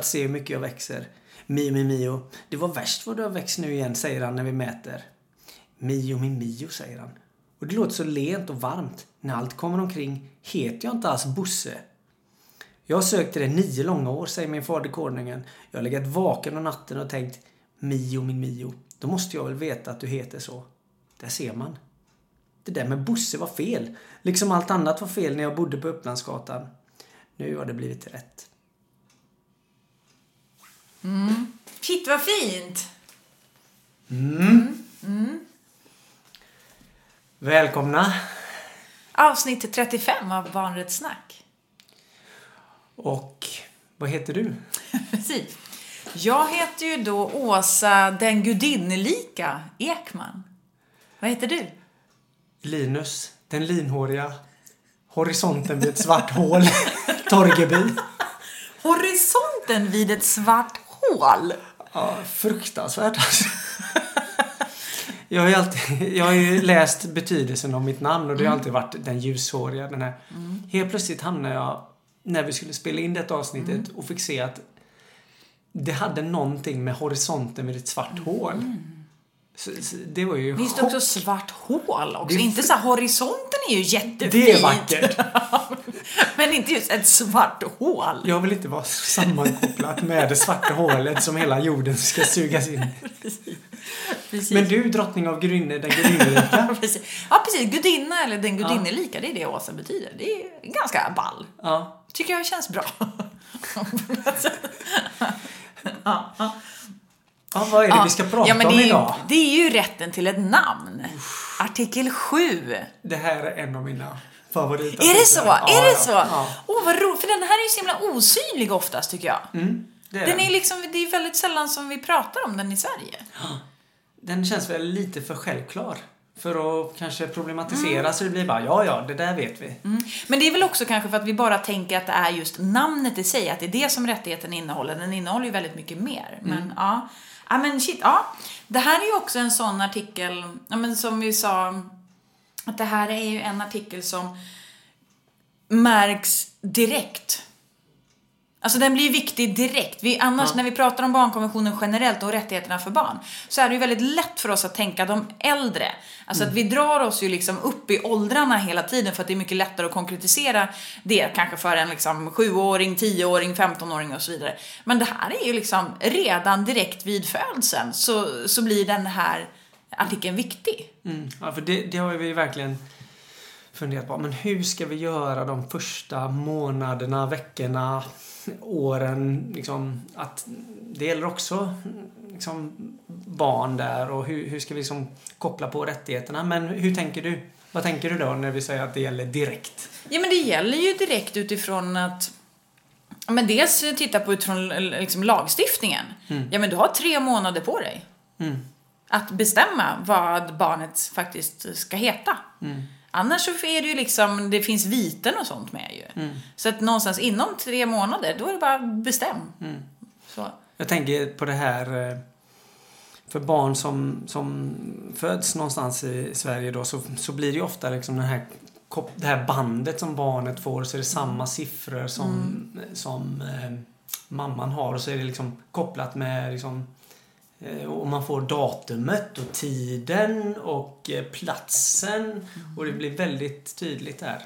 att se hur mycket jag växer. Mio min Mio, det var värst vad du har växt nu igen, säger han när vi mäter. Mio min Mio, säger han. Och det låter så lent och varmt. När allt kommer omkring heter jag inte alls Bosse. Jag har sökt det nio långa år, säger min fader konungen. Jag har legat vaken om natten och tänkt Mio min Mio, då måste jag väl veta att du heter så. Där ser man. Det där med Bosse var fel. Liksom allt annat var fel när jag bodde på Upplandsgatan. Nu har det blivit rätt. Shit vad fint! Välkomna! Avsnitt 35 av Barnrättssnack. Och vad heter du? Precis. Jag heter ju då Åsa den gudinnelika Ekman. Vad heter du? Linus, den linhåriga. Horisonten vid ett svart hål. Torgeby. Horisonten vid ett svart hål. Ja, fruktansvärt alltså. Jag har ju alltid, jag har läst betydelsen av mitt namn och det har alltid varit den ljushåriga. Den här. Helt plötsligt hamnade jag, när vi skulle spela in detta avsnittet och fick se att det hade någonting med horisonten vid ett svart hål. Så, så, det var ju Finns det också svart hål också? Det- Inte så här, horisonten är ju jättefint. Det är vackert. Men inte just ett svart hål. Jag vill inte vara sammankopplat med det svarta hålet som hela jorden ska sugas in. Precis. Men du, drottning av Grynne, den gudinnelika. precis. Ja, precis. Gudinna eller den gudinnelika, det är det Åsa betyder. Det är ganska ball. Ja. Tycker jag känns bra. ja, ja. ja, vad är det vi ska prata ja, men om det är, ju, idag? det är ju rätten till ett namn. Artikel 7. Det här är en av mina favoriter. Är det så? Ja, är det ja, så? Ja. Åh, vad roligt. För den här är ju så himla osynlig oftast, tycker jag. Mm, det är Den den. är liksom, det är väldigt sällan som vi pratar om den i Sverige. den känns väl lite för självklar. För att kanske problematisera så det blir bara, ja, ja, det där vet vi. Mm. Men det är väl också kanske för att vi bara tänker att det är just namnet i sig, att det är det som rättigheten innehåller. Den innehåller ju väldigt mycket mer. Men ja, ja men shit, ja. Det här är ju också en sån artikel, ja men som vi sa, att det här är ju en artikel som märks direkt. Alltså den blir viktig direkt. Vi, annars när vi pratar om barnkonventionen generellt och rättigheterna för barn så är det ju väldigt lätt för oss att tänka de äldre. Alltså att vi drar oss ju liksom upp i åldrarna hela tiden för att det är mycket lättare att konkretisera det kanske för en liksom sjuåring, tioåring, femtonåring och så vidare. Men det här är ju liksom redan direkt vid födseln så, så blir den här artikeln viktig. Mm. Ja, för det, det har vi verkligen funderat på. Men hur ska vi göra de första månaderna, veckorna, åren? Liksom, att det gäller också liksom, barn där och hur, hur ska vi liksom koppla på rättigheterna? Men hur tänker du? Vad tänker du då när vi säger att det gäller direkt? Ja, men det gäller ju direkt utifrån att men dels titta på utifrån liksom, lagstiftningen. Ja, men du har tre månader på dig Mm. att bestämma vad barnet faktiskt ska heta. Annars så är det ju liksom, det finns viten och sånt med ju. Så att någonstans inom tre månader, då är det bara bestäm. Så. Jag tänker på det här eh, för barn som, som föds någonstans i Sverige då så, så blir det ju ofta liksom den här, det här bandet som barnet får så är det samma siffror som, som eh, mamman har och så är det liksom kopplat med liksom och man får datumet och tiden och eh, platsen och det blir väldigt tydligt där.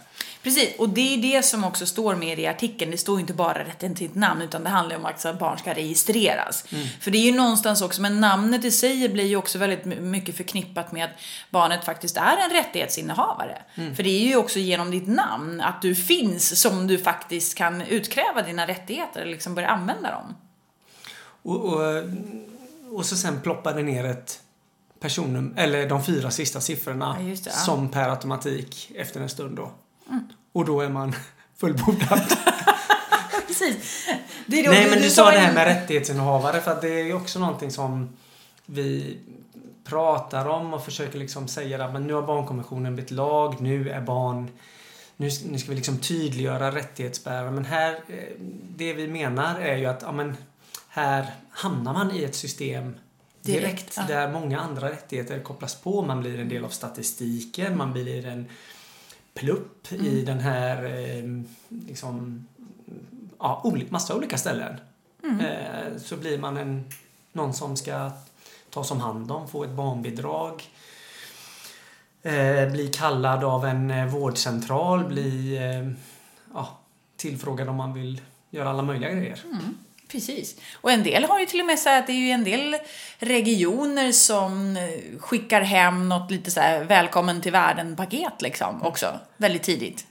Precis, och det är det som också står med i artikeln. Det står ju inte bara rätten till ett namn utan det handlar om att barn ska registreras. För det är ju någonstans också, men namnet i sig blir ju också väldigt my- mycket förknippat med att barnet faktiskt är en rättighetsinnehavare. För det är ju också genom ditt namn, att du finns, som du faktiskt kan utkräva dina rättigheter eller liksom börja använda dem. Och, och, och så sen ploppar det ner ett personnummer, eller de fyra sista siffrorna Ja, det, ja. som per automatik efter en stund då. Och då är man fullbordad. Precis. Det är då- Nej men du sa det här med rättighetsinnehavare för att det är ju också någonting som vi pratar om och försöker liksom säga att men nu har barnkonventionen blivit lag, nu är barn nu, nu ska vi liksom tydliggöra rättighetsbärare men här eh, det vi menar är ju att ja, men här hamnar man i ett system direkt, Direkt, där många andra rättigheter kopplas på. Man blir en del av statistiken, man blir en plupp i Mm. den här eh, liksom ja, oli- massa olika ställen. Eh, så blir man en, någon som ska tas om hand om, få ett barnbidrag. Eh, bli kallad av en vårdcentral, bli ja, tillfrågad om man vill göra alla möjliga grejer. Precis. Och en del har ju till och med så att det är ju en del regioner som eh, skickar hem något lite så här välkommen till världen-paket liksom också. Väldigt tidigt.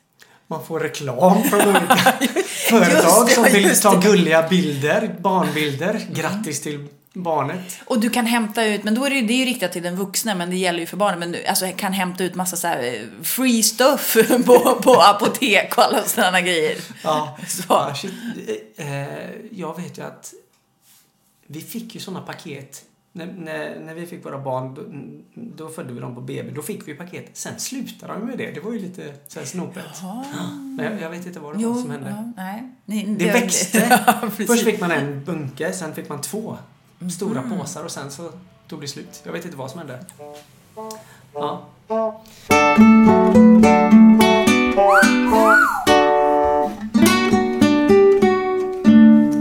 Man får reklam från olika företag det, som vill ta gulliga bilder, barnbilder. Grattis till barnet. Och du kan hämta ut, men då är det, ju- det är ju riktat till den vuxna, men det gäller ju för barnen. Men du alltså, kan hämta ut massa så här eh, free stuff på, på apotek och alla sådana grejer. Ja, Så. ja shit. Eh, jag vet ju att vi fick ju såna paket. När, när, när vi fick våra barn, då, då födde vi dem på BB. Då fick vi paket. Sen slutade de med det. Det var ju lite så här snopet. Ja, Men jag, jag vet inte vad det var Jo, som hände. ja, nej. Ni, Det växte. Först fick man en bunke, sen fick man två stora påsar och sen så tog det slut. Jag vet inte vad som hände. Ja.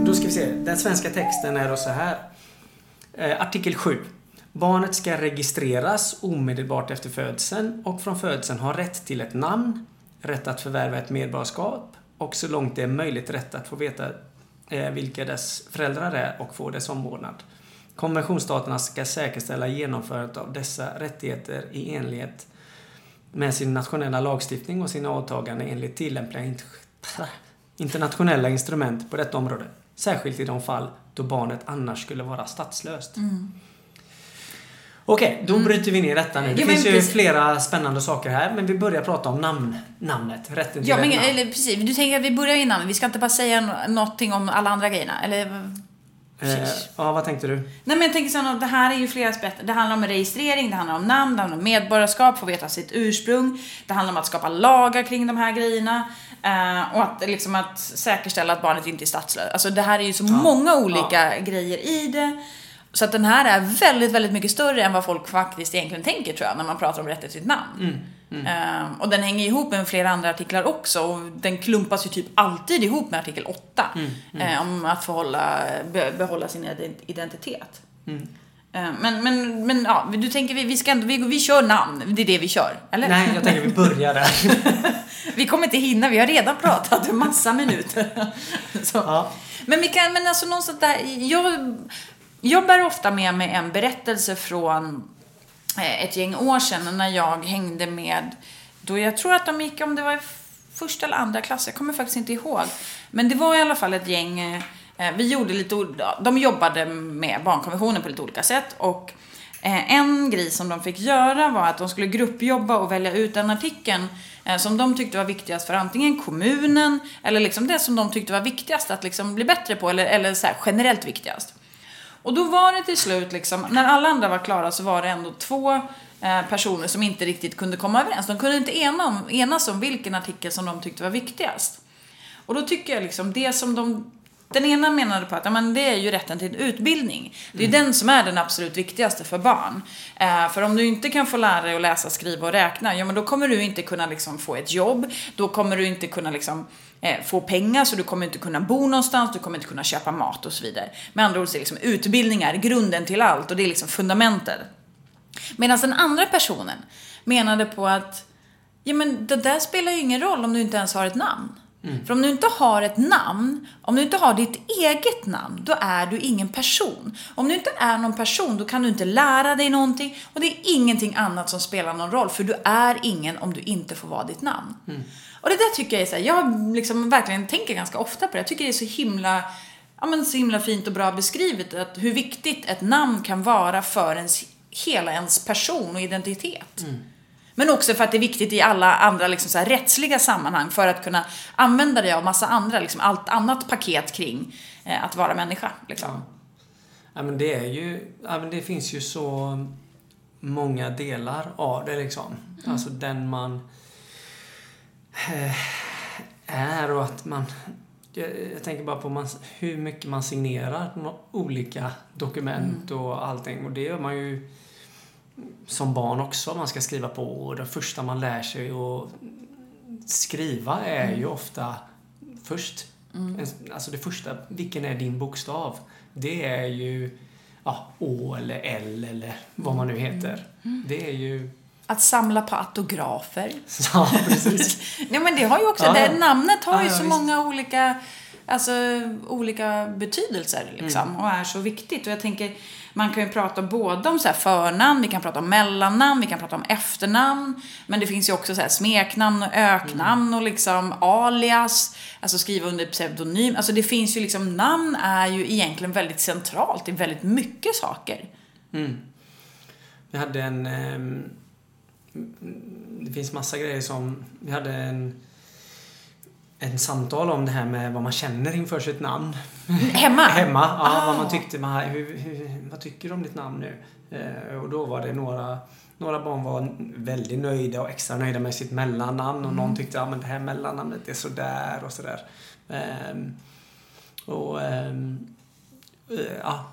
Då ska vi se. Den svenska texten är då så här. Eh, artikel 7. Barnet ska registreras omedelbart efter födseln och från födseln ha rätt till ett namn, rätt att förvärva ett medborgarskap och så långt det är möjligt rätt att få veta eh, vilka dess föräldrar är och få dess omvårdnad. Konventionsstaterna ska säkerställa genomförandet av dessa rättigheter i enlighet med sin nationella lagstiftning och sina åtaganden enligt tillämpliga int- internationella instrument på detta område. Särskilt i de fall då barnet annars skulle vara statslöst. Okej, då bryter vi ner detta nu. Det Mm. Ja, finns ju precis. flera spännande saker här, men vi börjar prata om namn, namnet. Rätten till Ja, men namn. eller, precis. Du tänker att vi börjar innan. Vi ska inte bara säga någonting om alla andra grejerna? Eller? Eh, Precis. ja, vad tänkte du? Nej men jag tänker så här, det här är ju flera aspekter. Det handlar om registrering, det handlar om namn, det handlar om medborgarskap, få veta sitt ursprung. Det handlar om att skapa lagar kring de här grejerna. eh, och att, liksom, att säkerställa att barnet inte är statslöst. Alltså det här är ju så många olika grejer i det. Så att den här är väldigt, väldigt mycket större än vad folk faktiskt egentligen tänker tror jag, när man pratar om rätten till sitt namn. Eh, och den hänger ihop med flera andra artiklar också och den klumpas ju typ alltid ihop med artikel 8. eh, om att få hålla, be, behålla sin ident- identitet. Eh, Men, men, men ja, du tänker vi, vi ska ändå, vi, vi kör namn, det är det vi kör, eller? Nej, jag tänker vi börjar där. Vi kommer inte hinna, vi har redan pratat en massa minuter. Ja. Men vi kan, men alltså någonstans där, jag, jag bär ofta med mig en berättelse från Eh, ett gäng år sedan när jag hängde med, då jag tror att de gick, om det var i första eller andra klass, jag kommer faktiskt inte ihåg. Men det var i alla fall ett gäng, eh, vi gjorde lite, de jobbade med barnkonventionen på lite olika sätt och eh, en grej som de fick göra var att de skulle gruppjobba och välja ut den artikeln som de tyckte var viktigast för antingen kommunen eller liksom det som de tyckte var viktigast att liksom bli bättre på eller, eller så här, generellt viktigast. Och då var det till slut, liksom, när alla andra var klara så var det ändå två eh, personer som inte riktigt kunde komma överens. De kunde inte ena om, enas om vilken artikel som de tyckte var viktigast. Och då tycker jag liksom det som de den ena menade på att men det är ju rätten till utbildning. Det är den som är den absolut viktigaste för barn. Eh, för om du inte kan få lära dig att läsa, skriva och räkna, ja men då kommer du inte kunna liksom få ett jobb. Då kommer du inte kunna liksom eh, få pengar, så du kommer inte kunna bo någonstans, du kommer inte kunna köpa mat och så vidare. Med andra ord så är liksom utbildning är grunden till allt och det är liksom fundamentet. Medan den andra personen menade på att ja, men det där spelar ju ingen roll om du inte ens har ett namn. För om du inte har ett namn, om du inte har ditt eget namn, då är du ingen person. Om du inte är någon person, då kan du inte lära dig någonting och det är ingenting annat som spelar någon roll, för du är ingen om du inte får vara ditt namn. Och det där tycker jag är så här, jag liksom verkligen tänker ganska ofta på det. Jag tycker det är så himla, ja men så himla fint och bra beskrivet att hur viktigt ett namn kan vara för ens, hela ens person och identitet. Men också för att det är viktigt i alla andra liksom så här rättsliga sammanhang för att kunna använda det av massa andra, liksom allt annat paket kring eh, att vara människa. Liksom. Ja, men det är ju... Ja, men det finns ju så många delar av det liksom. Alltså den man eh, är och att man... Jag, jag tänker bara på man, hur mycket man signerar olika dokument och allting. Och det gör man ju som barn också. Man ska skriva på och det första man lär sig att skriva är ju ofta först En- Alltså det första, vilken är din bokstav? Det är ju ja, Å eller L eller vad man nu heter. Det är ju... Att samla på autografer. Ja, precis. Nej men det har ju också, Ja, ja. det namnet har Ja, ju ja, så visst. många olika, alltså, olika betydelser liksom Mm. och är så viktigt. Och jag tänker, man kan ju prata både om så här förnamn, vi kan prata om mellannamn, vi kan prata om efternamn. Men det finns ju också så smeknamn och öknamn Mm. och liksom alias, alltså skriva under pseudonym. Alltså det finns ju liksom, namn är ju egentligen väldigt centralt i väldigt mycket saker. Vi hade en... ehm, det finns massa grejer som... Vi hade en, en samtal om det här med vad man känner inför sitt namn. Hemma? Hemma, ja. Ah. Vad man tyckte. Man, hur, hur, vad tycker du om ditt namn nu? Eh, och då var det några... Några barn var väldigt nöjda och extra nöjda med sitt mellannamn och någon tyckte att ja, men det här mellannamnet är sådär och sådär. Ehm, och ehm, eh, ja,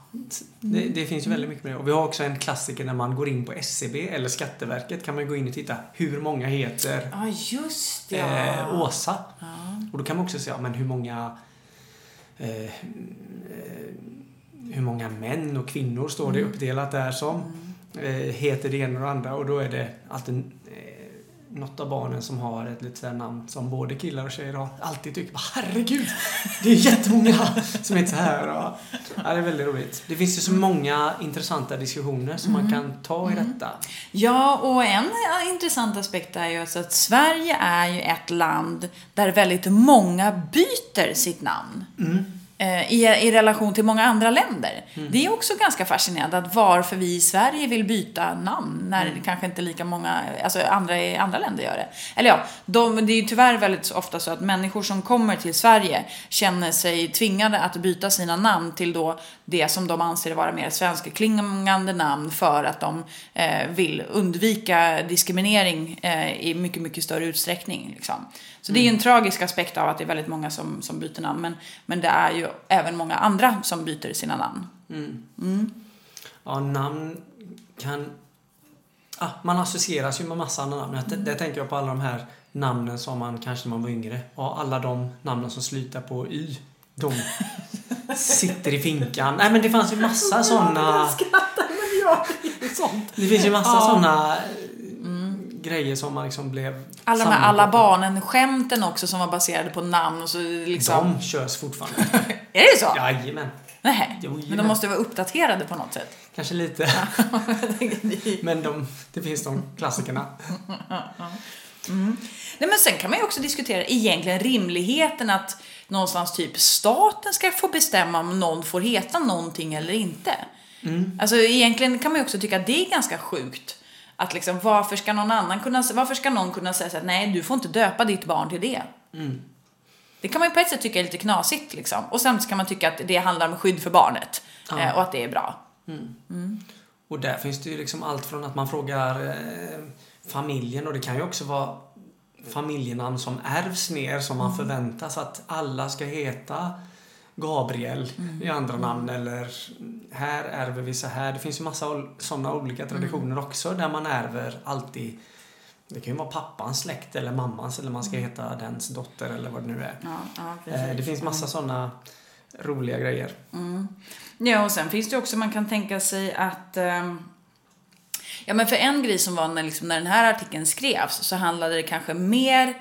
det, det finns ju väldigt mycket med det. Och vi har också en klassiker när man går in på SCB eller Skatteverket kan man gå in och titta hur många heter Ja, just det. eh, Åsa. Ja. Och då kan man också säga, men hur många eh, eh, hur många män och kvinnor står det uppdelat där som eh, heter det ena och det andra? Och då är det alltid något av barnen som har ett litet sådär namn som både killar och tjejer har alltid tycker bara, herregud, det är jättemånga som heter så här. Och, ja, det är väldigt roligt. Det finns ju så många intressanta diskussioner som man kan ta i detta. Ja, och en intressant aspekt är ju alltså att Sverige är ju ett land där väldigt många byter sitt namn. eh, I, I relation till många andra länder. Det är också ganska fascinerande att varför vi i Sverige vill byta namn när det kanske inte lika många, alltså andra i andra länder gör det. Eller ja, de, det är ju tyvärr väldigt ofta så att människor som kommer till Sverige känner sig tvingade att byta sina namn till då det som de anser vara mer svenskklingande namn för att de eh, vill undvika diskriminering eh, i mycket, mycket större utsträckning. Liksom. Så det är ju en tragisk aspekt av att det är väldigt många som, som byter namn. Men, men det är ju även många andra som byter sina namn. Ja, namn kan... Ah, man associeras ju med massa andra namn. Det, det tänker jag på alla de här namnen som man kanske när man var yngre. Och alla de namnen som slutar på Y. De sitter i finkan. Nej men det fanns ju massa såna... Det finns ju massa Ja. såna grejer som man liksom blev Alla de här alla barnen-skämten också som var baserade på namn och så liksom... De körs fortfarande. Är det så? Jajamän. Nej. Jo, Men de måste vara uppdaterade på något sätt. Kanske lite. Men de, det finns de klassikerna. Nej, men sen kan man ju också diskutera egentligen rimligheten att någonstans typ staten ska få bestämma om någon får heta någonting eller inte. Alltså egentligen kan man ju också tycka att det är ganska sjukt. Att liksom, varför ska någon annan kunna, varför ska någon kunna säga så att nej, du får inte döpa ditt barn till det. Det kan man ju på ett sätt tycka är lite knasigt liksom. Och sen så kan man tycka att det handlar om skydd för barnet. Ja. Eh, och att det är bra. Och där finns det ju liksom allt från att man frågar eh, familjen och det kan ju också vara familjenamn som ärvs ner som man förväntas att alla ska heta Gabriel i andra namn eller här ärver vi så här. Det finns ju massa sådana olika traditioner också där man ärver alltid det kan ju vara pappans släkt eller mammans eller man ska heta dens dotter eller vad det nu är. Ja, ja, Eh, Det finns massa sådana roliga grejer. Ja, och sen finns det också, man kan tänka sig att... ehm, ja, men för en grej som var när, liksom, när den här artikeln skrevs så handlade det kanske mer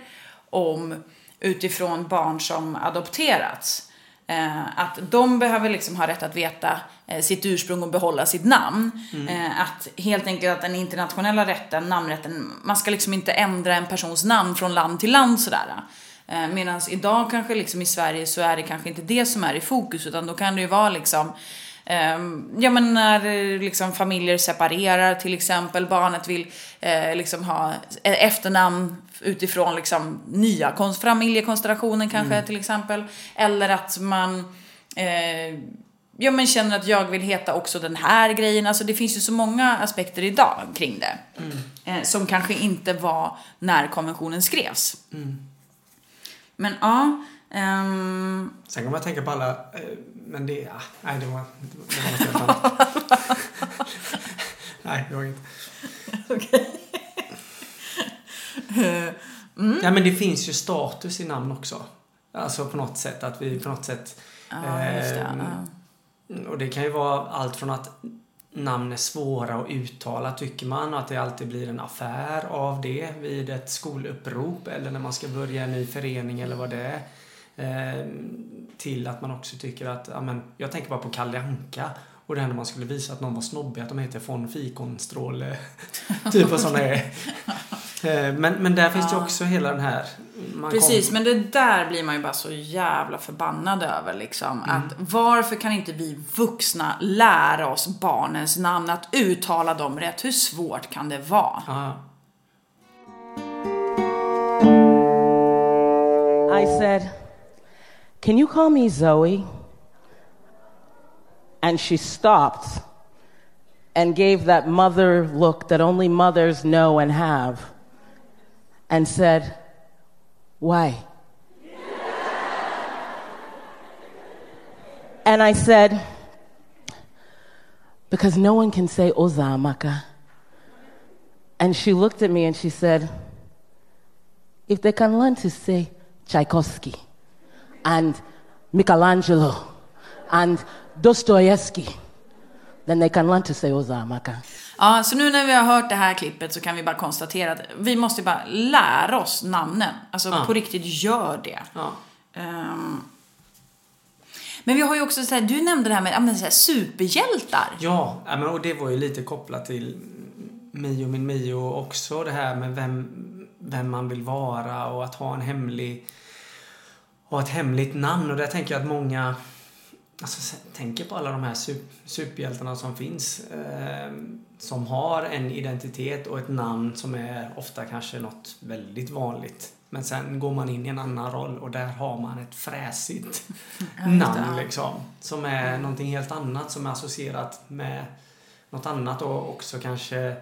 om utifrån barn som adopterats. Eh, att de behöver liksom ha rätt att veta eh, sitt ursprung och behålla sitt namn. Eh, att helt enkelt att den internationella rätten, namnrätten, man ska liksom inte ändra en persons namn från land till land sådär. Eh, Medan idag kanske liksom i Sverige så är det kanske inte det som är i fokus utan då kan det ju vara liksom Ja men när liksom familjer separerar till exempel, barnet vill eh, liksom ha ett efternamn utifrån liksom nya konst- familjekonstellationen kanske till exempel. Eller att man eh, ja, men känner att jag vill heta också den här grejen. Alltså det finns ju så många aspekter idag kring det. Eh, som kanske inte var när konventionen skrevs. Men ja. Ehm, Sen kan man tänka på alla, eh, men det, ah, nej det var, det var något helt annat. nej, det var inget. Ja men det finns ju status i namn också. Alltså på något sätt, att vi på något sätt... Ja, just det. ehm, ja. Och det kan ju vara allt från att namn är svåra att uttala tycker man och att det alltid blir en affär av det vid ett skolupprop eller när man ska börja en ny förening eller vad det är. Ehm, till att man också tycker att, ja men, jag tänker bara på Kalle Anka och det här när man skulle visa att någon var snobbig, att de heter von Fikonstråle. typ vad sådana är. Ehm, Men, men där finns det Ja. också hela den här... man Precis, kom- men det där blir man ju bara så jävla förbannad över liksom. Mm. Att varför kan inte vi vuxna lära oss barnens namn, att uttala dem rätt? Hur svårt kan det vara? Ja, I said, Can you call me Zoe? And she stopped and gave that mother look that only mothers know and have and said, Why? and I said, Because no one can say Oza Ozamaka. And she looked at me and she said, if they can learn to say Tchaikovsky and Michelangelo and Dostoevsky, then they can learn to say Ozamaka. Ja, så nu när vi har hört det här klippet så kan vi bara konstatera att vi måste bara lära oss namnen. Alltså Ja. på riktigt, gör det. ja. Ehm, men vi har ju också så här, du nämnde det här med så här, superhjältar. Ja, ja, men, och det var ju lite kopplat till Mio min Mio också. Det här med vem, vem man vill vara och att ha en hemlig ha ett hemligt namn. Och där tänker jag att många alltså, tänker på alla de här sup, superhjältarna som finns. Eh, som har en identitet och ett namn som är ofta kanske något väldigt vanligt. Men sen går man in i en annan roll och där har man ett fräsigt namn liksom. Som är någonting helt annat som är associerat med något annat och också kanske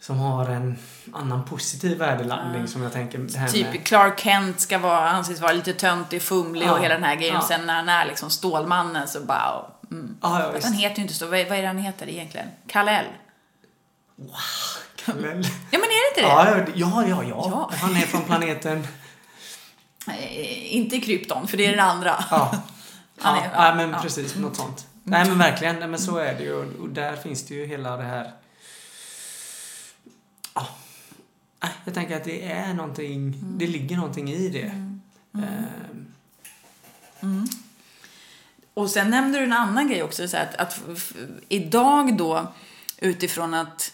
som har en annan positiv värdeladdning som jag tänker det här med. Typ Clark Kent ska vara, anses vara lite töntig, fumlig Ja, och hela den här grejen. ja. Sen när han är liksom Stålmannen så bara... Mm. Ja, ja, han heter ju inte så. Vad, vad är det han heter egentligen? Kal-El? Kal-El. Ja, men är det inte det? Ja, ja, ja, ja, Ja. Han är från planeten... Eh, inte Krypton, för det är den andra. Ja. Ja, är- ja, men ja. precis. Något sånt. Nej, men verkligen. Nej, men så är det ju. Och där finns det ju hela det här... Ja. Jag tänker att det är någonting... Det ligger någonting i det. Ehm, Och sen nämnde du en annan grej också, så att, att idag då, utifrån att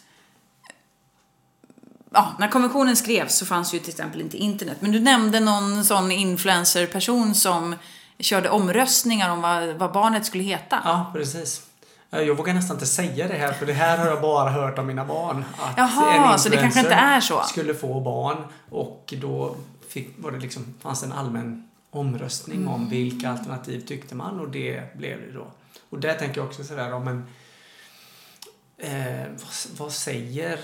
Ja, när konventionen skrevs så fanns ju till exempel inte internet. Men du nämnde någon sån influencer-person som körde omröstningar om vad, vad barnet skulle heta. Ja, precis. Jag vågar nästan inte säga det här för det här har jag bara hört av mina barn. Att Jaha, en så det kanske inte är så. skulle få barn och då fick, var det liksom, fanns en allmän omröstning Mm. om vilka alternativ tyckte man och det blev det då. Och där tänker jag också sådär om en eh, vad, vad säger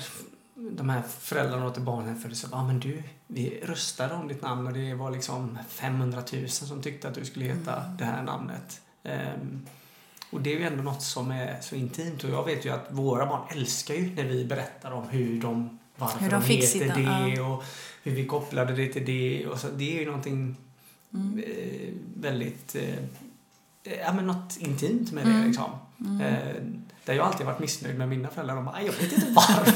de här föräldrarna till barnen för det? Så, ja men du, vi röstade om ditt namn och det var liksom 500 000 som tyckte att du skulle heta Mm. det här namnet. Ehm, och det är ju ändå något som är så intimt och jag vet ju att våra barn älskar ju när vi berättar om hur de, varför Hur de de, heter sitt namn, det och hur vi kopplade det till det. Och så, det är ju någonting Mm. eh, väldigt, eh, ja men något intimt med Mm. det liksom. Eh, där jag alltid varit missnöjd med mina föräldrar. De bara, "Aj, jag vet inte varför.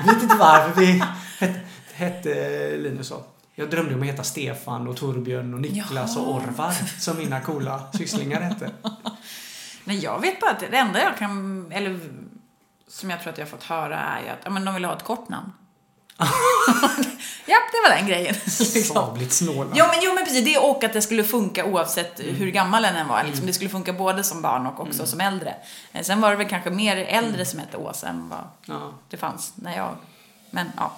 jag vet inte varför vi hette, hette Linus så. Jag drömde om att heta Stefan och Torbjörn och Niklas Jaha. och Orvar som mina coola sysslingar hette. Men jag vet bara att det enda jag kan, eller som jag tror att jag har fått höra är att ja, men de vill ha ett kort namn. ja, det var den grejen. Sabligt snåla. Jo men, jo men precis, det och att det skulle funka oavsett hur gammal en än var. Liksom. Det skulle funka både som barn och också som äldre. Eh, Sen var det väl kanske mer äldre som hette Åsa än vad Ja. det fanns när jag... Men ja.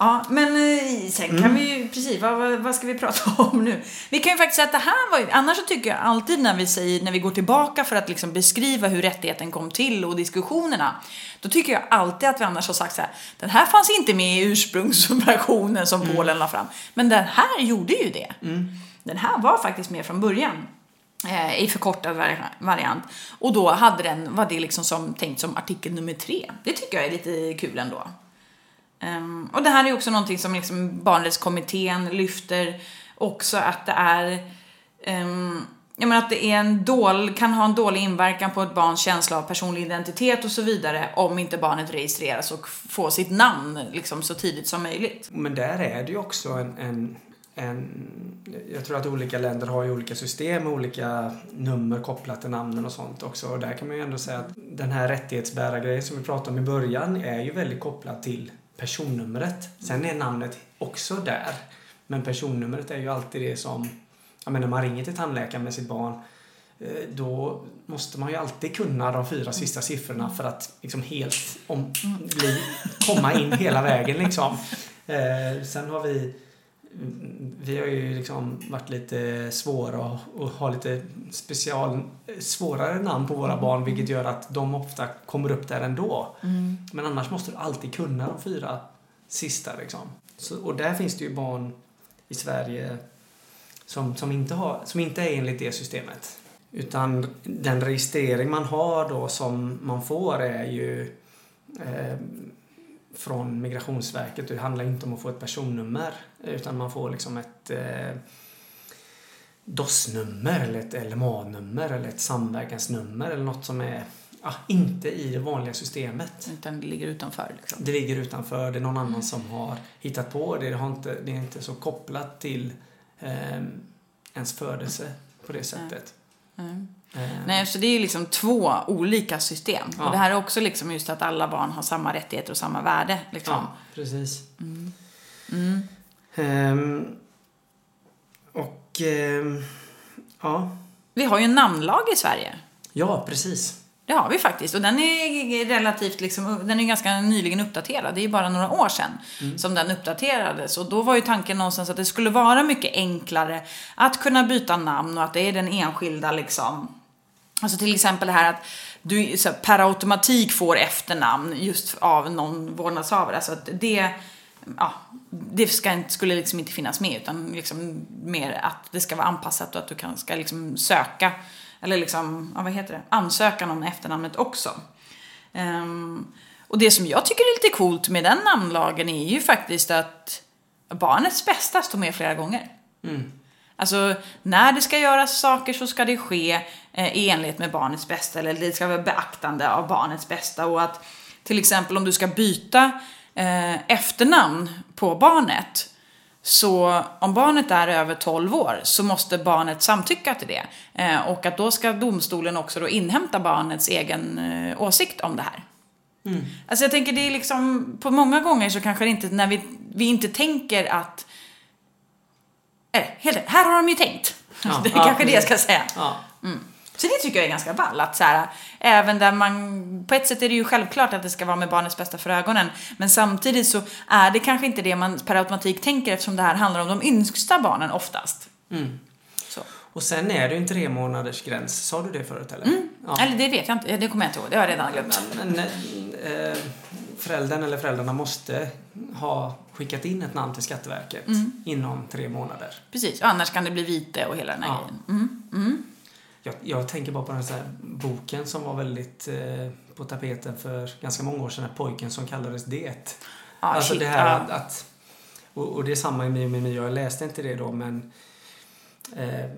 Ja, men eh, sen kan vi ju, precis, vad, vad, ska vi prata om nu? Vi kan ju faktiskt säga att det här var ju, annars så tycker jag alltid när vi säger, när vi går tillbaka för att liksom beskriva hur rättigheten kom till och diskussionerna, då tycker jag alltid att vi annars har sagt så här, den här fanns inte med i ursprungsversionen som Polen la fram, men den här gjorde ju det. Den här var faktiskt med från början eh, i förkortad vari- variant. Och då hade den, var det liksom som, tänkt som artikel nummer tre. Det tycker jag är lite kul ändå. Um, och det här är också någonting som liksom barnrättskommittén lyfter också att det är um, jag menar att det är en dål, kan ha en dålig inverkan på ett barns känsla av personlig identitet och så vidare om inte barnet registreras och får sitt namn liksom så tidigt som möjligt. Men där är det ju också en, en, en... Jag tror att olika länder har ju olika system med olika nummer kopplat till namnen och sånt också. Och där kan man ju ändå säga att den här rättighetsbärargrejen som vi pratade om i början är ju väldigt kopplad till personnumret. Sen är namnet också där. Men personnumret är ju alltid det som ja men när man ringer till tandläkaren med sitt barn eh, då måste man ju alltid kunna de fyra sista siffrorna för att liksom helt om, bli, komma in hela vägen liksom. Eh, sen har vi vi har ju liksom varit lite svåra och, har lite special, svårare namn på våra barn vilket gör att de ofta kommer upp där ändå. Mm. Men annars måste du alltid kunna de fyra sista liksom. Så, och där finns det ju barn i Sverige som, som, inte har, som inte är enligt det systemet. Utan den registrering man har då som man får är ju eh, från Migrationsverket. Det handlar inte om att få ett personnummer utan man får liksom ett eh, DOS-nummer eller ett LMA-nummer eller ett samverkansnummer eller något som är ja, inte i det vanliga systemet. Utan det ligger utanför? Liksom. Det ligger utanför. Det är någon annan som har hittat på det. Det, har inte, det är inte så kopplat till eh, ens födelse på det sättet. Mm. Mm. Nej, så det är liksom två olika system. Ja. Och det här är också liksom just att alla barn har samma rättigheter och samma värde. Liksom. Ja, precis. Mm. Um, och, um, ja. Vi har ju en namnlag i Sverige. Ja, precis. Det har vi faktiskt. Och den är relativt liksom, den är ganska nyligen uppdaterad. Det är bara några år sedan mm. som den uppdaterades. Och då var ju tanken någonstans att det skulle vara mycket enklare att kunna byta namn och att det är den enskilda liksom. Alltså till exempel det här att du så per automatik får efternamn just av någon vårdnadshavare. Alltså att det, ja, det ska, skulle liksom inte finnas med utan liksom mer att det ska vara anpassat och att du kan, ska liksom söka eller liksom, ja, vad heter det, ansökan om efternamnet också. Um, och det som jag tycker är lite coolt med den namnlagen är ju faktiskt att barnets bästa står med flera gånger. Mm. Alltså, när det ska göras saker så ska det ske eh, i enlighet med barnets bästa, eller det ska vara beaktande av barnets bästa. Och att till exempel om du ska byta eh, efternamn på barnet, så om barnet är över 12 år så måste barnet samtycka till det. Eh, och att då ska domstolen också då inhämta barnets egen eh, åsikt om det här. Mm. Alltså jag tänker det är liksom, på många gånger så kanske det inte, när vi, vi inte tänker att, eh, helt, här har de ju tänkt. Ja, det är ja, kanske det jag ska säga. Ja. Mm. Så det tycker jag är ganska ball. Att så här, även där man, på ett sätt är det ju självklart att det ska vara med barnets bästa för ögonen. Men samtidigt så är det kanske inte det man per automatik tänker eftersom det här handlar om de yngsta barnen oftast. Mm. Och sen är det ju en tre månaders gräns. Sa du det förut eller? Mm. Ja. Eller det vet jag inte. Det kommer jag inte ihåg. Det har jag redan glömt. Men, men äh, föräldern eller föräldrarna måste ha skickat in ett namn till Skatteverket mm. inom tre månader. Precis, annars kan det bli vite och hela den här ja. grejen. Mm. mm. Jag, jag, tänker bara på den här boken som var väldigt eh, på tapeten för ganska många år sedan, Pojken som kallades Det. Ah, alltså shit, det här ah. att, att och, och, det är samma i Mio med Mio, jag läste inte det då men eh,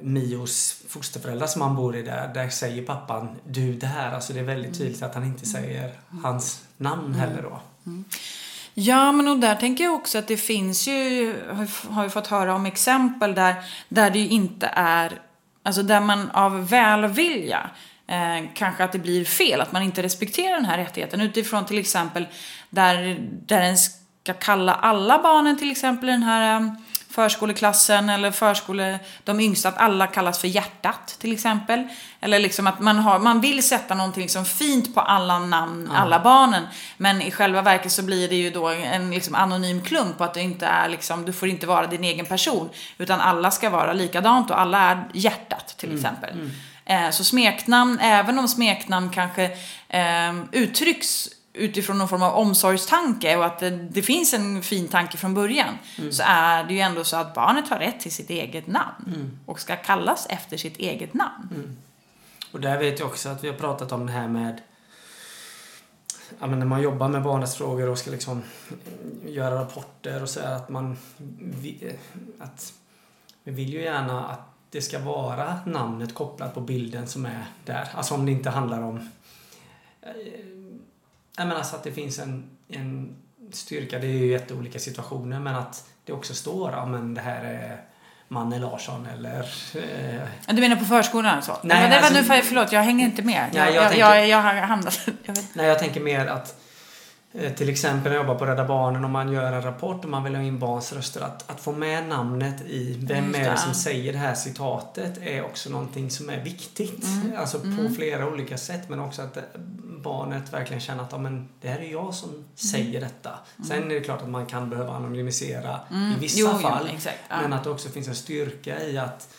Mios fosterföräldrar som han bor i där, där säger pappan du det här, alltså det är väldigt tydligt att han inte säger hans namn mm. heller då. Mm. Ja, men och där tänker jag också att det finns ju, har ju fått höra om exempel där, där det ju inte är Alltså där man av välvilja eh, kanske att det blir fel, att man inte respekterar den här rättigheten utifrån till exempel där, där en ska kalla alla barnen till exempel den här eh, förskoleklassen eller förskole, de yngsta, att alla kallas för hjärtat till exempel. Eller liksom att man, har, man vill sätta någonting som fint på alla namn, ja. alla barnen. Men i själva verket så blir det ju då en liksom anonym klump och att det inte är liksom, du får inte vara din egen person. Utan alla ska vara likadant och alla är hjärtat till mm. exempel. Mm. Mm. Så smeknamn, även om smeknamn kanske eh, uttrycks utifrån någon form av omsorgstanke och att det, det finns en fin tanke från början mm. så är det ju ändå så att barnet har rätt till sitt eget namn mm. och ska kallas efter sitt eget namn. Mm. Och där vet jag också att vi har pratat om det här med ja, men när man jobbar med barnets frågor och ska liksom göra rapporter och så att man att vi vill ju gärna att det ska vara namnet kopplat på bilden som är där. Alltså om det inte handlar om... Jag menar alltså att det finns en, en styrka, det är ju jätteolika situationer, men att det också står, ja men det här är Manne Larsson eller... Eh... Du menar på förskolan så? Nej, Nej, det var alltså- nu, förlåt, jag hänger inte med. Nej, jag jag, tänker- jag, jag har hamnat... Jag. Nej, jag tänker mer att eh, till exempel när jag jobbar på Rädda Barnen och man gör en rapport och man vill ha in barns röster. Att, att få med namnet i vem är det som säger det här citatet är också någonting som är viktigt. Alltså på flera olika sätt men också att eh, barnet verkligen känner att ja, men det här är jag som säger detta. Sen är det klart att man kan behöva anonymisera i vissa Jo, jo, fall. exakt, ja. Men att det också finns en styrka i att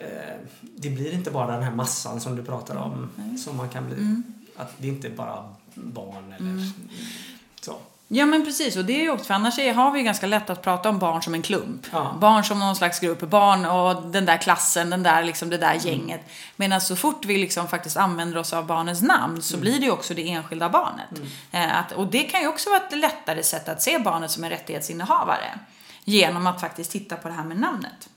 eh, det blir inte bara den här massan som du pratar om som man kan bli. Mm. Att det är inte bara barn eller så. Ja men precis, och det är ju också, för annars är, har vi ju ganska lätt att prata om barn som en klump. Ja. Barn som någon slags grupp, barn och den där klassen, den där, liksom, det där Mm. gänget. Medan så fort vi liksom faktiskt använder oss av barnens namn Mm. så blir det ju också det enskilda barnet. Eh, att, och det kan ju också vara ett lättare sätt att se barnet som en rättighetsinnehavare. Genom att faktiskt titta på det här med namnet.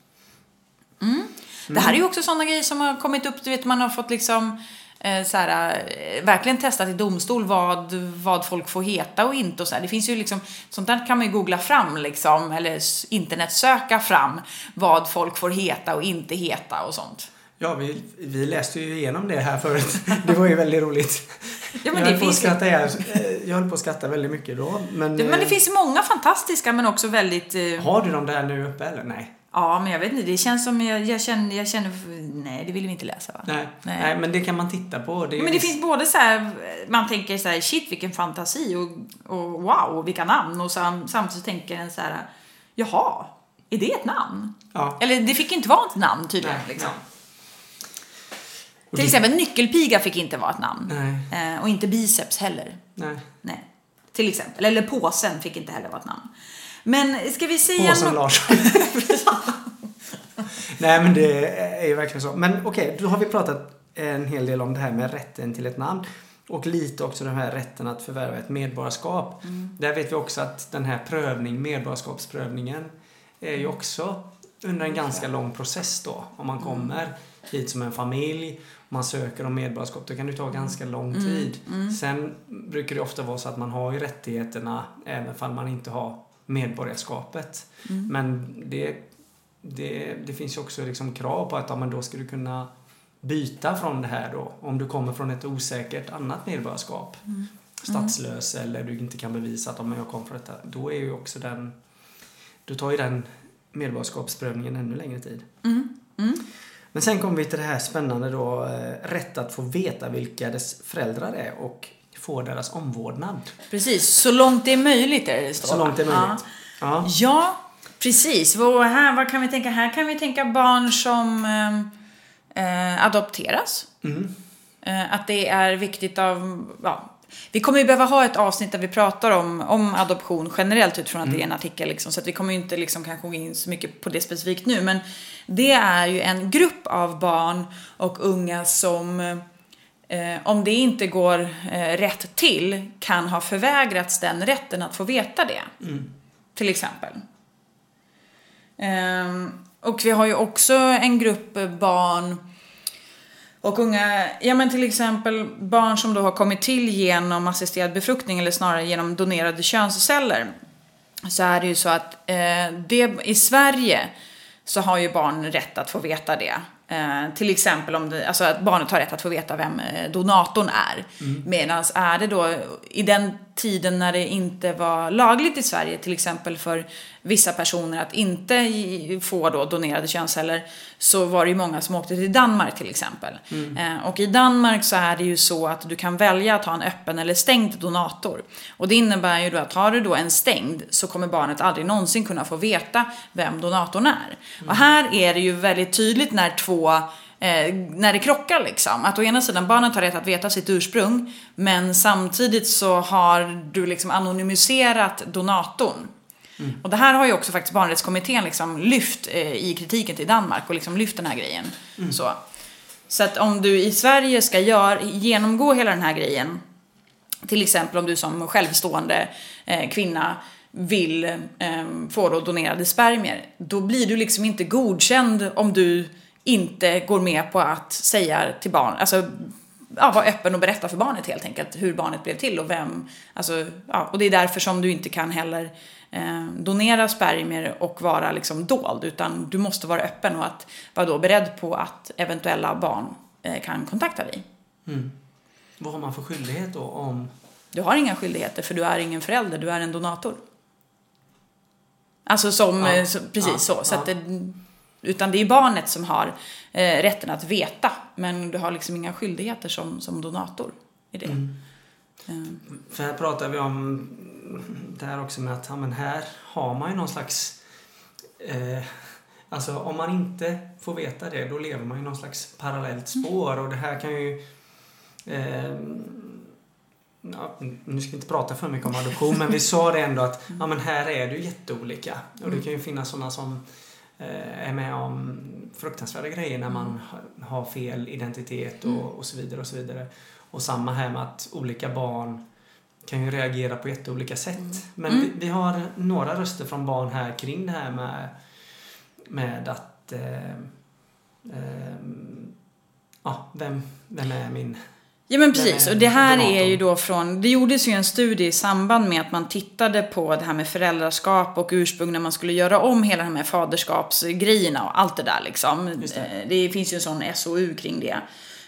Mm. Det här är ju också sådana grejer som har kommit upp, du vet man har fått liksom så här, eh, verkligen testat i domstol vad, vad folk får heta och inte och så här. Det finns ju liksom, sånt där kan man ju googla fram liksom, eller internetsöka fram vad folk får heta och inte heta och sånt. Ja, vi, vi läste ju igenom det här förut. Det var ju väldigt roligt. Ja, men jag, det höll på att skratta eh, jag höll på att skratta väldigt mycket då. Men, Det, men det eh, finns många fantastiska men också väldigt... Eh, Har du dem där nu uppe eller? Nej. Ja, men jag vet inte, det känns som jag, jag känner, jag känner... Nej, det vill vi inte läsa va? Nej. Nej. Nej. men det kan man titta på. Det Men det finns både så här, man tänker så här, shit vilken fantasi och, och wow, vilka namn. Och sam, samtidigt tänker en så här, jaha, är det ett namn? Ja. Eller det fick inte vara ett namn tydligen. Nej, liksom. nej. Till exempel nyckelpiga fick inte vara ett namn. Eh, och inte biceps heller. Nej. Nej. Till exempel. Eller påsen fick inte heller vara ett namn. Men ska vi säga... Åsa Larsson. Nej, men det är ju verkligen så. Men okej, då har vi pratat en hel del om det här med rätten till ett namn. Och lite också den här rätten att förvärva ett medborgarskap. Där vet vi också att den här prövning, medborgarskapsprövningen, är ju också under en ganska lång process då. Om man kommer hit som en familj, man söker om medborgarskap, då kan det ta ganska lång tid. Sen brukar det ofta vara så att man har ju rättigheterna även om man inte har medborgarskapet. Men det, det, det finns ju också liksom krav på att ja, men då ska du kunna byta från det här då. Om du kommer från ett osäkert annat medborgarskap. Statslös eller du inte kan bevisa att men jag kom från detta. Då är ju också den... Då tar ju den medborgarskapsprövningen ännu längre tid. Men sen kommer vi till det här spännande då. eh, Rätt att få veta vilka dess föräldrar är och få deras omvårdnad. Precis, så långt det är möjligt är det står. Så långt det är möjligt. Ja. Ja, precis. Och här, vad kan vi tänka? Här kan vi tänka barn som eh, eh, adopteras. Mm. Eh, att det är viktigt av... Ja, vi kommer ju behöva ha ett avsnitt där vi pratar om, om adoption generellt utifrån att det är en artikel. Liksom, så att vi kommer ju inte liksom kanske gå in så mycket på det specifikt nu. Men det är ju en grupp av barn och unga som eh, om det inte går eh, rätt till kan ha förvägrats den rätten att få veta det. Till exempel. Ehm, och vi har ju också en grupp barn och unga, ja men till exempel barn som då har kommit till genom assisterad befruktning eller snarare genom donerade könsceller. Så är det ju så att eh, det, i Sverige så har ju barn rätt att få veta det. Eh, till exempel om det, alltså att barnet har rätt att få veta vem eh, donatorn är. Medan är det då i den tiden när det inte var lagligt i Sverige, till exempel för vissa personer att inte få då donerade könsceller, så var det ju många som åkte till Danmark till exempel. Eh, och i Danmark så är det ju så att du kan välja att ha en öppen eller stängd donator. Och det innebär ju då att har du då en stängd så kommer barnet aldrig någonsin kunna få veta vem donatorn är. Och här är det ju väldigt tydligt när två eh, när det krockar liksom. Att å ena sidan barnet har rätt att veta sitt ursprung men samtidigt så har du liksom anonymiserat donatorn. Och det här har ju också faktiskt barnrättskommittén liksom lyft eh, i kritiken till Danmark och liksom lyft den här grejen. Så. så att om du i Sverige ska gör, genomgå hela den här grejen till exempel om du som självstående eh, kvinna vill eh, få då donerade spermier, då blir du liksom inte godkänd om du inte går med på att säga till barn, alltså ja, vara öppen och berätta för barnet helt enkelt hur barnet blev till och vem, alltså, ja, och det är därför som du inte kan heller eh, donera spermier och vara liksom dold, utan du måste vara öppen och att vara då beredd på att eventuella barn eh, kan kontakta dig. Mm. Vad har man för skyldighet då om... Du har inga skyldigheter för du är ingen förälder, du är en donator. Alltså som, Ja. eh, så, precis Ja. så. så Ja. att utan det är barnet som har eh, rätten att veta, men du har liksom inga skyldigheter som, som donator i det. Mm. Eh, För här pratar vi om det här också med att ja, men här har man ju någon slags... Eh, alltså om man inte får veta det då lever man ju någon slags parallellt spår. Och det här kan ju... Eh, ja, nu ska vi inte prata för mycket om adoption men vi sa det ändå att ja, men här är det ju jätteolika. Och det kan ju finnas sådana som eh, är med om fruktansvärda grejer när man har- har fel identitet och, och så vidare och så vidare. Och samma här med att olika barn kan ju reagera på jätteolika sätt. Men Mm. vi, vi har några röster från barn här kring det här med, med att eh, eh, ja, vem, vem är min... Ja men precis, och det här donatorn. är ju då från, det gjordes ju en studie i samband med att man tittade på det här med föräldraskap och ursprung när man skulle göra om hela de här faderskapsgrejerna och allt det där liksom. Det. Eh, det finns ju en sån SOU kring det.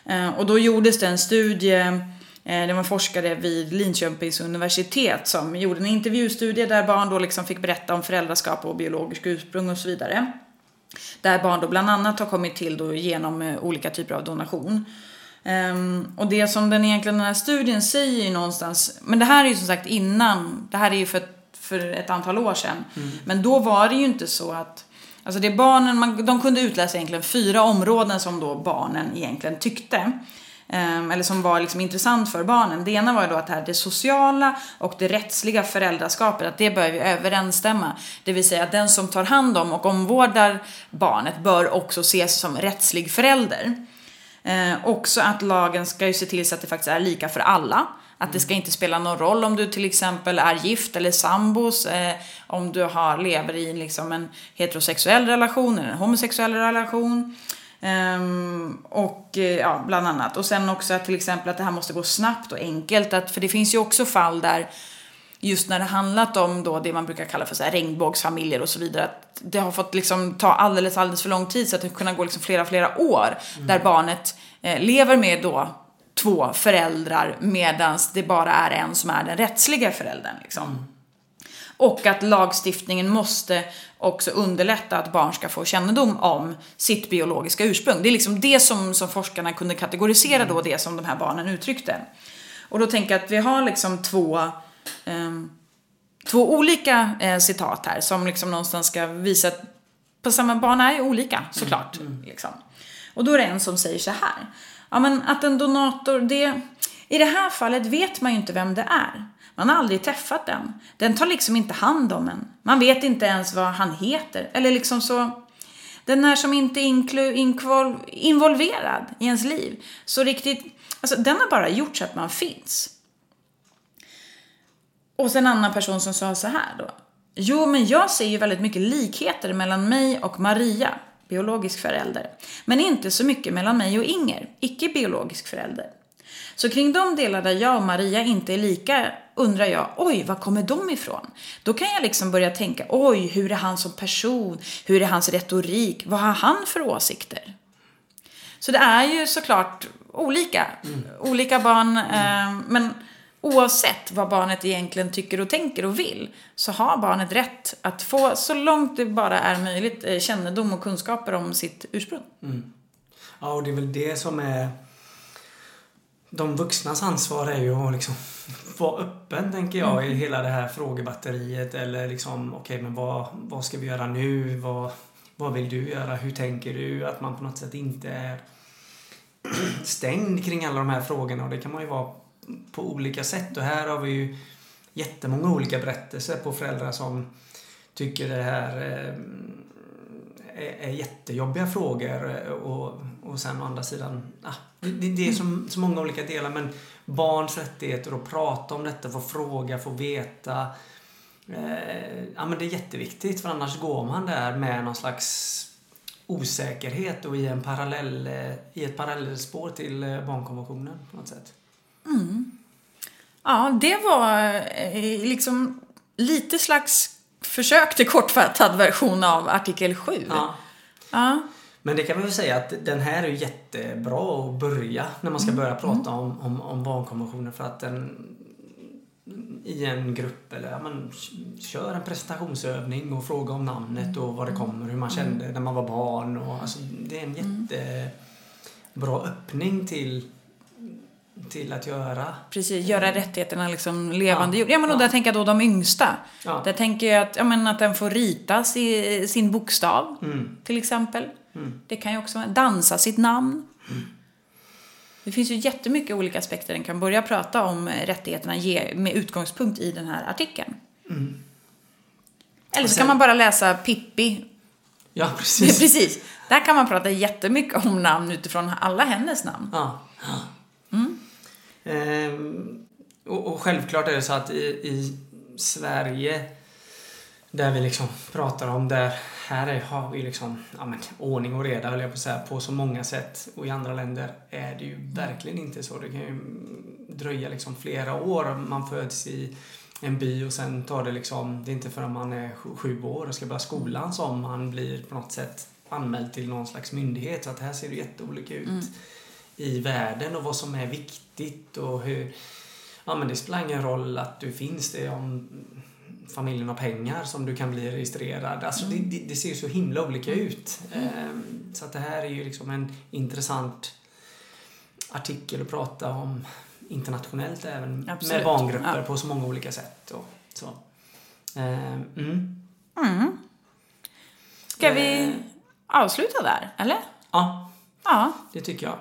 Eh, Och då gjordes det en studie, det var forskare vid Linköpings universitet som gjorde en intervjustudie där barn då liksom fick berätta om föräldraskap och biologisk ursprung och så vidare. Där barn då bland annat har kommit till då genom eh, olika typer av donation. Ehm, och det som den egentligen den här studien säger ju någonstans, men det här är ju som sagt innan, det här är ju för, för ett antal år sedan. Men då var det ju inte så att, alltså det barnen, man, de kunde utläsa egentligen fyra områden som då barnen egentligen tyckte. Ehm, eller som var liksom intressant för barnen. Det ena var ju då att det, här, det sociala och det rättsliga föräldraskapet, att det bör ju överensstämma. Det vill säga att den som tar hand om och omvårdar barnet bör också ses som rättslig förälder. Eh, också att lagen ska ju se till så att det faktiskt är lika för alla. Att det ska inte spela någon roll om du till exempel är gift eller sambos, eh, om du har, lever i liksom en heterosexuell relation eller en homosexuell relation. Ehm, och eh, ja, bland annat. Och sen också att till exempel att det här måste gå snabbt och enkelt. Att, för det finns ju också fall där just när det handlat om då det man brukar kalla för så här regnbågsfamiljer och så vidare, att det har fått liksom ta alldeles, alldeles för lång tid så att det kunnat gå liksom flera, flera år där barnet eh, lever med då två föräldrar medan det bara är en som är den rättsliga föräldern. Liksom. Och att lagstiftningen måste också underlätta att barn ska få kännedom om sitt biologiska ursprung. Det är liksom det som, som forskarna kunde kategorisera då, det som de här barnen uttryckte. Och då tänker jag att vi har liksom två, ehm, två olika eh, citat här som liksom någonstans ska visa att på samma barn är olika såklart. Liksom. Och då är det en som säger så här. Ja men att en donator, det, i det här fallet vet man ju inte vem det är. Man har aldrig träffat den. Den tar liksom inte hand om en. Man vet inte ens vad han heter. Eller liksom så. Den är som inte inklu, inkvol, involverad i ens liv. Så riktigt, alltså den har bara gjort så att man finns. Och sen en annan person som sa så här då. Jo, men jag ser ju väldigt mycket likheter mellan mig och Maria, biologisk förälder. Men inte så mycket mellan mig och Inger, icke biologisk förälder. Så kring de delar där jag och Maria inte är lika undrar jag, oj, var kommer de ifrån? Då kan jag liksom börja tänka, oj, hur är han som person? Hur är hans retorik? Vad har han för åsikter? Så det är ju såklart olika. Olika barn, eh, men oavsett vad barnet egentligen tycker och tänker och vill så har barnet rätt att få så långt det bara är möjligt eh, kännedom och kunskaper om sitt ursprung. Ja, och det är väl det som är... De vuxnas ansvar är ju att liksom vara öppen, tänker jag, i hela det här frågebatteriet. Eller liksom, okej, men vad, vad ska vi göra nu? Vad, vad vill du göra? Hur tänker du? Att man på något sätt inte är stängd kring alla de här frågorna. Och det kan man ju vara på olika sätt. Och här har vi ju jättemånga olika berättelser på föräldrar som tycker det här eh, är, jättejobbiga frågor eh, och, och sen å andra sidan, ah, det, det är så, så många olika delar men barns rättigheter att prata om detta, få fråga, få veta Eh, ja men det är jätteviktigt för annars går man där med någon slags osäkerhet och i, en parallell, eh, i ett parallellspår till eh, barnkonventionen på något sätt. Mm. Ja, det var liksom lite slags försök till kortfattad version av artikel 7. Ja. Ja. Men det kan man väl säga att den här är jättebra att börja när man ska börja prata om, om, om barnkonventionen för att den i en grupp eller ja, man kör en presentationsövning och fråga om namnet och var det kommer, hur man kände när man var barn. Och, alltså, det är en jättebra öppning till, till att göra. Precis, göra rättigheterna liksom levande. Ja, Ja, men och ja. där tänker jag då de yngsta. Ja. Där tänker jag att, ja, men att den får rita si, sin bokstav, Mm. till exempel. Mm. Det kan ju också dansa sitt namn. Det finns ju jättemycket olika aspekter den kan börja prata om eh, rättigheterna ge, med utgångspunkt i den här artikeln. Eller Mm. Och så kan sen- man bara läsa Pippi. Ja, precis. Precis. Där kan man prata jättemycket om namn utifrån alla hennes namn. Ja. Ehm, och, och självklart är det så att i, i Sverige där vi liksom pratar om där här är, har vi liksom ja, men, ordning och reda höll jag på att säga på så många sätt och i andra länder är det ju verkligen inte så. Det kan ju dröja liksom flera år. Man föds i en by och sen tar det liksom, det är inte förrän man är sju, sju år och ska börja skolan som man blir på något sätt anmäld till någon slags myndighet. Så att här ser det jätteolika ut mm i världen och vad som är viktigt och hur... Ja men det spelar ingen roll att du finns det om familjen har pengar som du kan bli registrerad. Alltså det, det, det ser ju så himla olika ut. Ehm, Så att det här är ju liksom en intressant artikel att prata om internationellt även Absolut. med barngrupper Ja. på så många olika sätt. Och så. Ehm, Mm. Mm. Ska vi Eh. avsluta där, eller? Ja, Ja. Det tycker jag.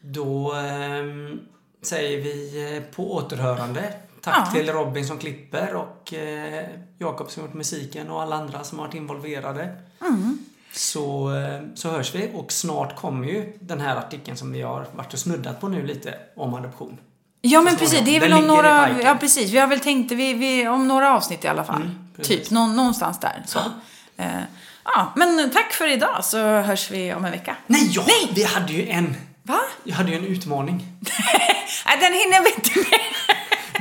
Då ehm, säger vi eh, på återhörande. Tack Ja. till Robin som klipper och eh, Jakob som gjort musiken och alla andra som har varit involverade. Mm. Så, eh, så hörs vi och snart kommer ju den här artikeln som vi har varit och snuddat på nu lite om adoption. Ja men precis, det är den väl om några, ja precis, vi har väl tänkt, vi, vi, om några avsnitt i alla fall. Mm, typ, nå, någonstans där. Så. Eh, ja, men tack för idag så hörs vi om en vecka. Nej, ja, vi hade ju en, Va? jag hade ju en utmaning. Nej, den hinner vi inte med.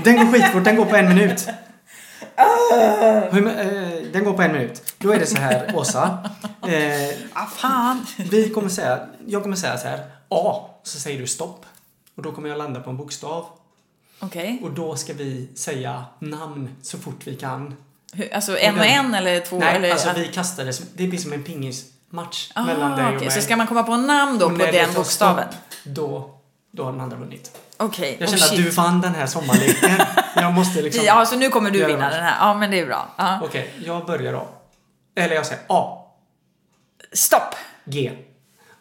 Den går skitfort, den går på en minut. Hur, eh, den går på en minut. Då är det så här, Åsa. Eh, Ah, fan. Vi kommer säga, jag kommer säga så här, A, så säger du stopp. Och då kommer jag landa på en bokstav. Okej. Och då ska vi säga namn så fort vi kan. Hur- Alltså en och en eller två? Nej, eller, alltså vi kastar det, det blir som en pingismatch Ah, mellan dig och okej, mig. Så ska man komma på namn då Och på den bokstaven? stopp, Då, då har den andra vunnit. Okej, Jag oh, känner att shit. du vann den här sommarleken. jag måste liksom... Ja, så nu kommer du vinna match. den här. Ja, men det är bra. Ja. Okej, jag börjar då. Eller jag säger A, Stopp! G.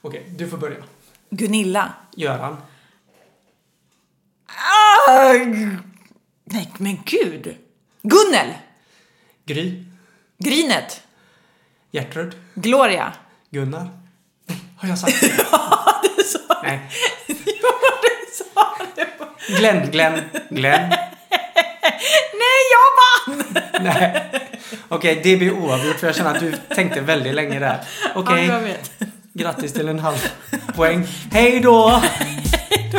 Okej, du får börja. Gunilla. Göran. Ah, nej, men gud. Gunnel. Gry. Grynet. Gertrud. Gloria. Gunnar. Har jag sagt det? Ja, det sa Nej. Ja, det sa du. Glenn, Glenn, Glenn. Nej, jag vann! Nej. Okej, det blir oavgjort för jag känner att du tänkte väldigt länge där. Okej, Ja, jag vet. grattis till en halv poäng. Hej då! Hej då.